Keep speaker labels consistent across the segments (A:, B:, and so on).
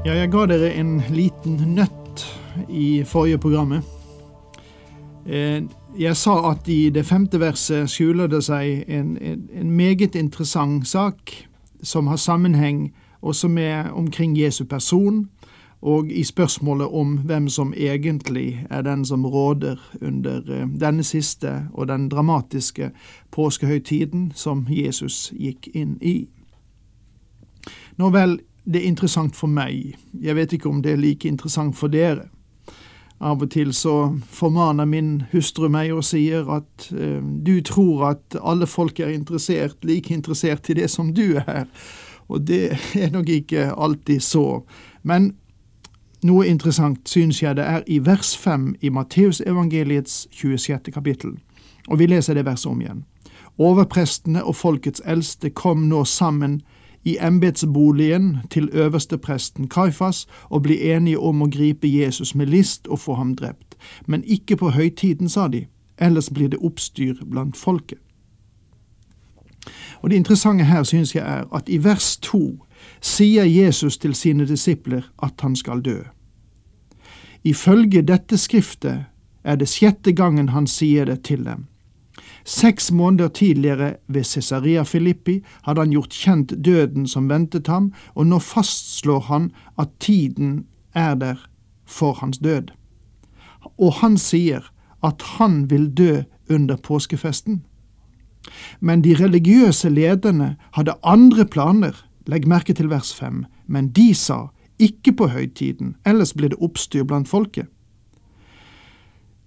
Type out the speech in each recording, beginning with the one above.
A: Ja, jeg ga dere en liten nøtt i forrige programmet. Eh, jeg sa at i det femte verset skjuler det seg en, en, en meget interessant sak som har sammenheng også med omkring Jesu person, og i spørsmålet om hvem som egentlig er den som råder under eh, denne siste og den dramatiske påskehøytiden som Jesus gikk inn i. Nå vel, det er interessant for meg. Jeg vet ikke om det er like interessant for dere. Av og til så formaner min hustru meg og sier at eh, du tror at alle folk er interessert, like interessert i det som du er. Og det er nok ikke alltid så. Men noe interessant syns jeg det er i vers 5 i Matteusevangeliets 26. kapittel. Og vi leser det verset om igjen. Overprestene og folkets eldste kom nå sammen i embetsboligen til øverstepresten Kaifas og bli enige om å gripe Jesus med list og få ham drept. Men ikke på høytiden, sa de, ellers blir det oppstyr blant folket. Og Det interessante her synes jeg er at i vers to sier Jesus til sine disipler at han skal dø. Ifølge dette skriftet er det sjette gangen han sier det til dem. Seks måneder tidligere, ved Cesarea Filippi, hadde han gjort kjent døden som ventet ham, og nå fastslår han at tiden er der for hans død. Og han sier at han vil dø under påskefesten. Men de religiøse lederne hadde andre planer, legg merke til vers fem, men de sa ikke på høytiden, ellers blir det oppstyr blant folket.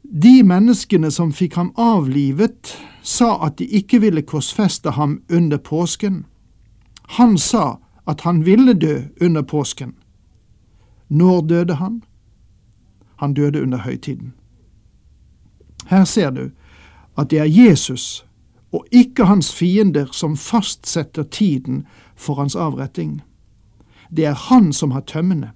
A: De menneskene som fikk ham avlivet, sa at de ikke ville korsfeste ham under påsken. Han sa at han ville dø under påsken. Når døde han? Han døde under høytiden. Her ser du at det er Jesus og ikke hans fiender som fastsetter tiden for hans avretting. Det er han som har tømmene.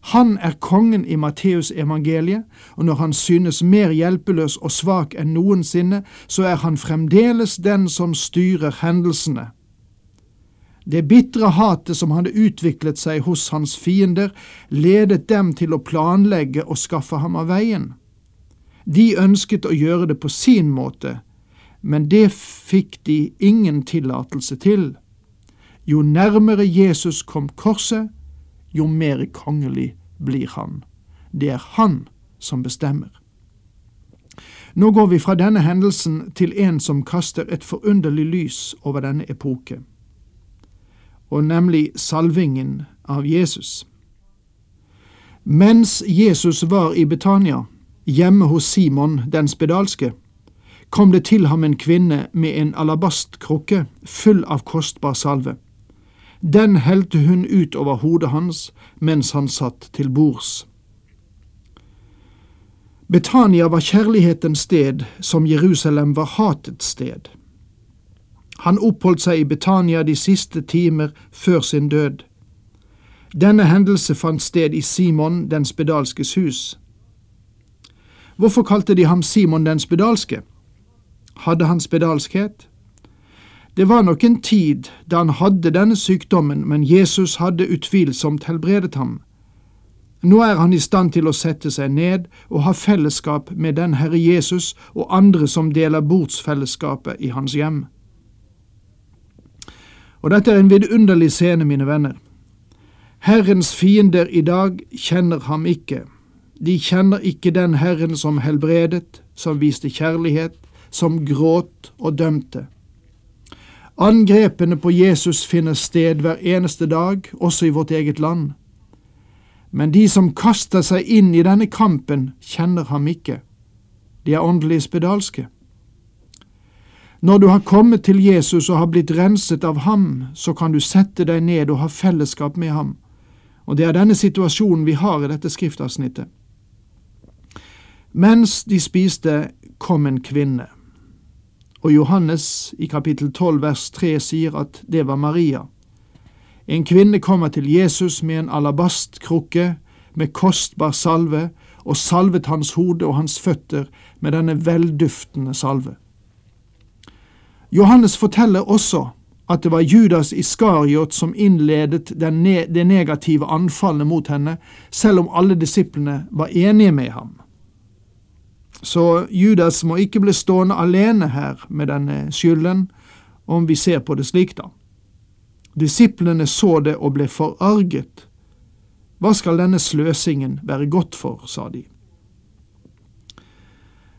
A: Han er kongen i Matteus evangeliet, og når han synes mer hjelpeløs og svak enn noensinne, så er han fremdeles den som styrer hendelsene. Det bitre hatet som hadde utviklet seg hos hans fiender, ledet dem til å planlegge og skaffe ham av veien. De ønsket å gjøre det på sin måte, men det fikk de ingen tillatelse til. Jo nærmere Jesus kom korset, jo mer kongelig blir han. Det er han som bestemmer. Nå går vi fra denne hendelsen til en som kaster et forunderlig lys over denne epoke, og nemlig salvingen av Jesus. Mens Jesus var i Betania, hjemme hos Simon den spedalske, kom det til ham en kvinne med en alabastkrukke full av kostbar salve. Den helte hun ut over hodet hans mens han satt til bords. Betania var kjærlighetens sted som Jerusalem var hatets sted. Han oppholdt seg i Betania de siste timer før sin død. Denne hendelse fant sted i Simon den spedalskes hus. Hvorfor kalte de ham Simon den spedalske? Hadde han spedalskhet? Det var nok en tid da han hadde denne sykdommen, men Jesus hadde utvilsomt helbredet ham. Nå er han i stand til å sette seg ned og ha fellesskap med den Herre Jesus og andre som deler bordsfellesskapet i hans hjem. Og dette er en vidunderlig scene, mine venner. Herrens fiender i dag kjenner ham ikke. De kjenner ikke den Herren som helbredet, som viste kjærlighet, som gråt og dømte. Angrepene på Jesus finner sted hver eneste dag, også i vårt eget land. Men de som kaster seg inn i denne kampen, kjenner ham ikke. De er åndelig spedalske. Når du har kommet til Jesus og har blitt renset av ham, så kan du sette deg ned og ha fellesskap med ham. Og det er denne situasjonen vi har i dette skriftavsnittet. Mens de spiste, kom en kvinne. Og Johannes i kapittel 12 vers 3 sier at det var Maria. En kvinne kommer til Jesus med en alabastkrukke med kostbar salve og salvet hans hode og hans føtter med denne velduftende salve. Johannes forteller også at det var Judas Iskariot som innledet det negative anfallet mot henne, selv om alle disiplene var enige med ham. Så Judas må ikke bli stående alene her med denne skylden, om vi ser på det slik, da. Disiplene så det og ble forarget. Hva skal denne sløsingen være godt for, sa de.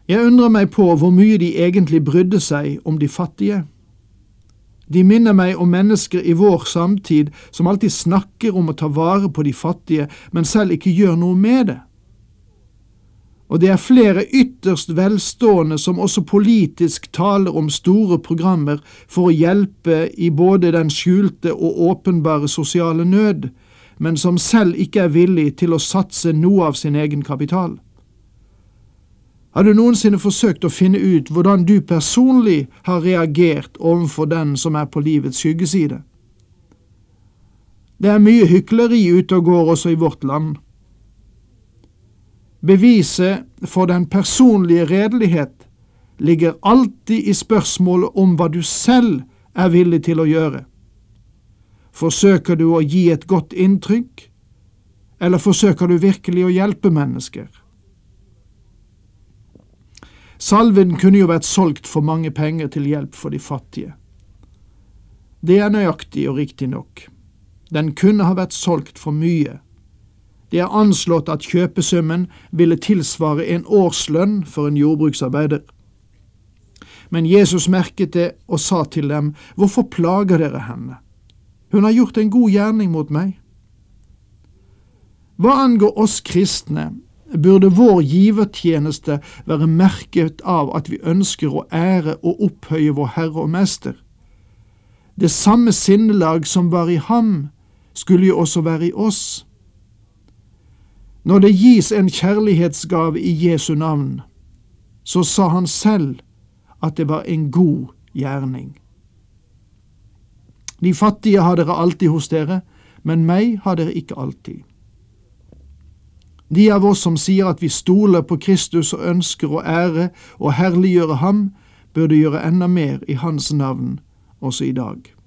A: Jeg undrer meg på hvor mye de egentlig brydde seg om de fattige. De minner meg om mennesker i vår samtid som alltid snakker om å ta vare på de fattige, men selv ikke gjør noe med det. Og det er flere ytterst velstående som også politisk taler om store programmer for å hjelpe i både den skjulte og åpenbare sosiale nød, men som selv ikke er villig til å satse noe av sin egen kapital. Har du noensinne forsøkt å finne ut hvordan du personlig har reagert overfor den som er på livets skyggeside? Det er mye hykleri ute og går også i vårt land. Beviset for den personlige redelighet ligger alltid i spørsmålet om hva du selv er villig til å gjøre. Forsøker du å gi et godt inntrykk, eller forsøker du virkelig å hjelpe mennesker? Salven kunne jo vært solgt for mange penger til hjelp for de fattige. Det er nøyaktig og riktig nok. Den kunne ha vært solgt for mye. Det er anslått at kjøpesummen ville tilsvare en årslønn for en jordbruksarbeider. Men Jesus merket det og sa til dem, Hvorfor plager dere henne? Hun har gjort en god gjerning mot meg. Hva angår oss kristne, burde vår givertjeneste være merket av at vi ønsker å ære og opphøye vår Herre og Mester. Det samme sinnelag som var i ham, skulle jo også være i oss. Når det gis en kjærlighetsgave i Jesu navn, så sa han selv at det var en god gjerning. De fattige har dere alltid hos dere, men meg har dere ikke alltid. De av oss som sier at vi stoler på Kristus og ønsker å ære og herliggjøre ham, burde gjøre enda mer i hans navn også i dag.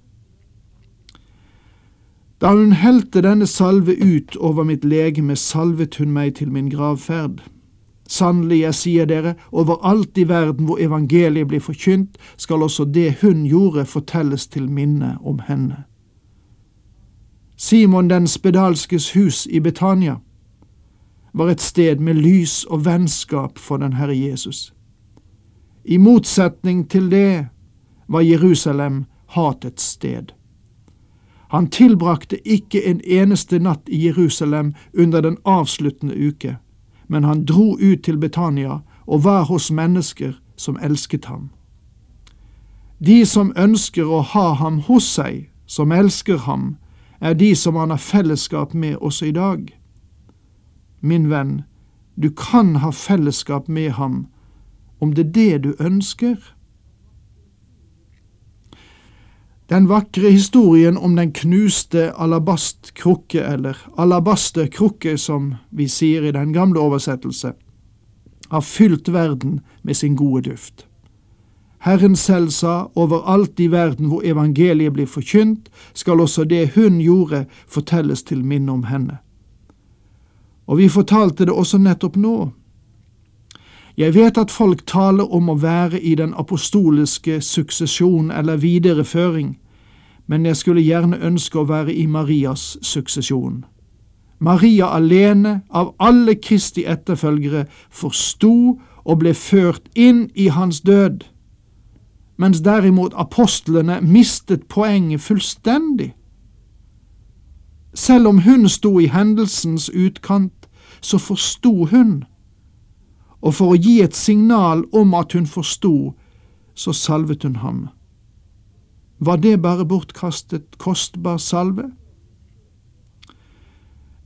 A: Da hun helte denne salve ut over mitt legeme, salvet hun meg til min gravferd. Sannelig, jeg sier dere, overalt i verden hvor evangeliet blir forkynt, skal også det hun gjorde, fortelles til minne om henne. Simon den spedalskes hus i Betania var et sted med lys og vennskap for den Herre Jesus. I motsetning til det var Jerusalem hatets sted. Han tilbrakte ikke en eneste natt i Jerusalem under den avsluttende uke, men han dro ut til Betania og var hos mennesker som elsket ham. De som ønsker å ha ham hos seg, som elsker ham, er de som han har fellesskap med også i dag. Min venn, du kan ha fellesskap med ham om det er det du ønsker. Den vakre historien om den knuste alabastkrukke, eller alabasterkrukke som vi sier i den gamle oversettelse, har fylt verden med sin gode duft. Herren selv sa, overalt i verden hvor evangeliet blir forkynt, skal også det hun gjorde, fortelles til minne om henne. Og vi fortalte det også nettopp nå. Jeg vet at folk taler om å være i den apostoliske suksesjon eller videreføring, men jeg skulle gjerne ønske å være i Marias suksesjon. Maria alene, av alle Kristi etterfølgere, forsto og ble ført inn i hans død, mens derimot apostlene mistet poenget fullstendig. Selv om hun sto i hendelsens utkant, så forsto hun, og for å gi et signal om at hun forsto, så salvet hun ham. Var det bare bortkastet, kostbar salve?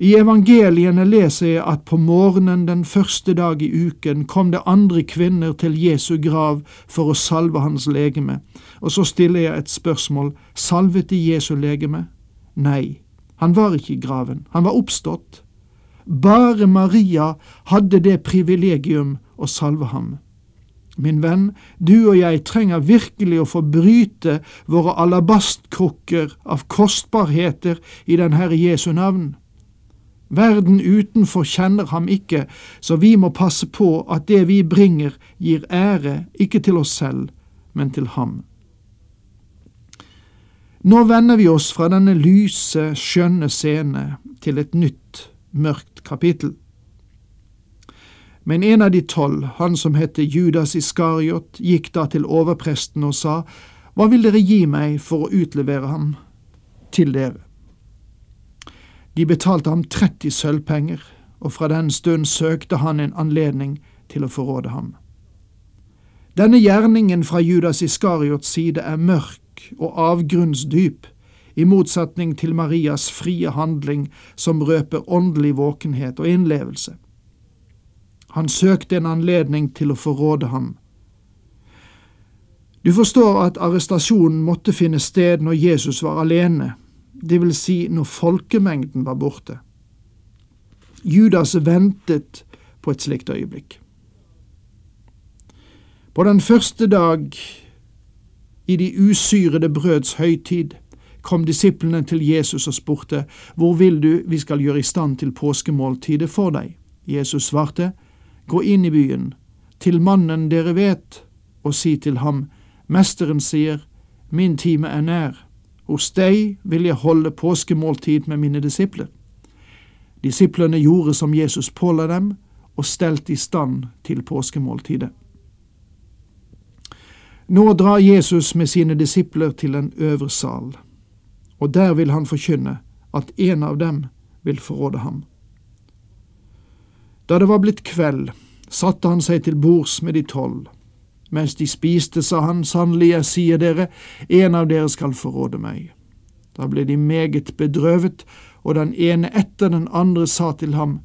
A: I evangeliene leser jeg at på morgenen den første dag i uken kom det andre kvinner til Jesu grav for å salve hans legeme, og så stiller jeg et spørsmål, salvet de Jesu legeme? Nei, han var ikke i graven, han var oppstått. Bare Maria hadde det privilegium å salve ham. Min venn, du og jeg trenger virkelig å få bryte våre alabastkrukker av kostbarheter i den Herre Jesu navn. Verden utenfor kjenner ham ikke, så vi må passe på at det vi bringer, gir ære ikke til oss selv, men til ham. Nå vender vi oss fra denne lyse, skjønne scene til et nytt, mørkt kapittel. Men en av de tolv, han som het Judas Iskariot, gikk da til overpresten og sa, Hva vil dere gi meg for å utlevere ham til dere? De betalte ham 30 sølvpenger, og fra den stund søkte han en anledning til å forråde ham. Denne gjerningen fra Judas Iskariots side er mørk og avgrunnsdyp, i motsetning til Marias frie handling som røper åndelig våkenhet og innlevelse. Han søkte en anledning til å forråde ham. Du forstår at arrestasjonen måtte finne sted når Jesus var alene, det vil si når folkemengden var borte. Judas ventet på et slikt øyeblikk. På den første dag i de usyrede brøds høytid kom disiplene til Jesus og spurte, Hvor vil du vi skal gjøre i stand til påskemåltidet for deg? Jesus svarte, Gå inn i byen, til mannen dere vet, og si til ham, Mesteren sier, Min time er nær, hos deg vil jeg holde påskemåltid med mine disipler. Disiplene gjorde som Jesus påla dem, og stelte i stand til påskemåltidet. Nå drar Jesus med sine disipler til en øvre sal, og der vil han forkynne at en av dem vil forråde ham. Da det var blitt kveld, satte han seg til bords med de tolv. Mens de spiste, sa han, sannelig, jeg sier dere, en av dere skal forråde meg. Da ble de meget bedrøvet, og den ene etter den andre sa til ham,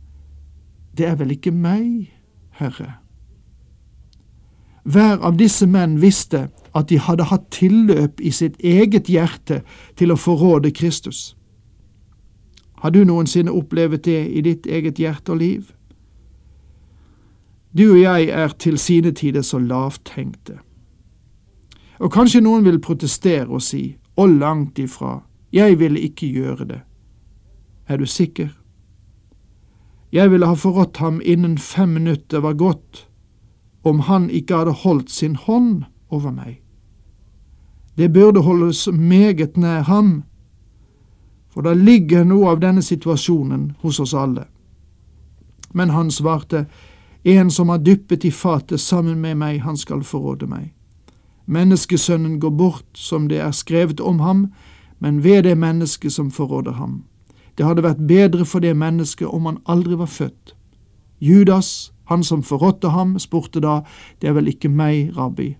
A: Det er vel ikke meg, Herre? Hver av disse menn visste at de hadde hatt tilløp i sitt eget hjerte til å forråde Kristus. Har du noensinne opplevd det i ditt eget hjerte og liv? Du og jeg er til sine tider så lavtenkte. Og kanskje noen vil protestere og si, å langt ifra, jeg ville ikke gjøre det. Er du sikker? Jeg ville ha forrådt ham innen fem minutter var gått, om han ikke hadde holdt sin hånd over meg. Det burde holdes meget nær ham, for da ligger noe av denne situasjonen hos oss alle. Men han svarte, en som har dyppet i fatet sammen med meg, han skal forråde meg. Menneskesønnen går bort som det er skrevet om ham, men ved det mennesket som forråder ham. Det hadde vært bedre for det mennesket om han aldri var født. Judas, han som forrådte ham, spurte da, det er vel ikke meg, rabbi.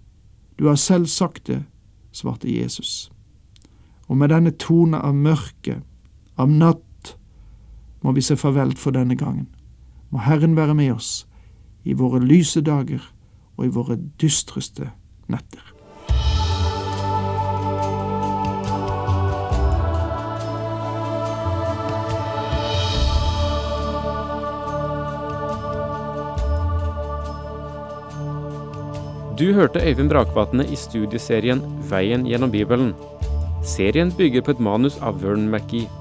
A: Du har selv sagt det, svarte Jesus. Og med denne tone av mørke, av natt, må vi se farvel for denne gangen. Må Herren være med oss i våre lyse dager og i våre dystreste netter.
B: Du hørte Øyvind Brakvatne i studieserien Veien gjennom Bibelen. Serien bygger på et manus av Vern McGee.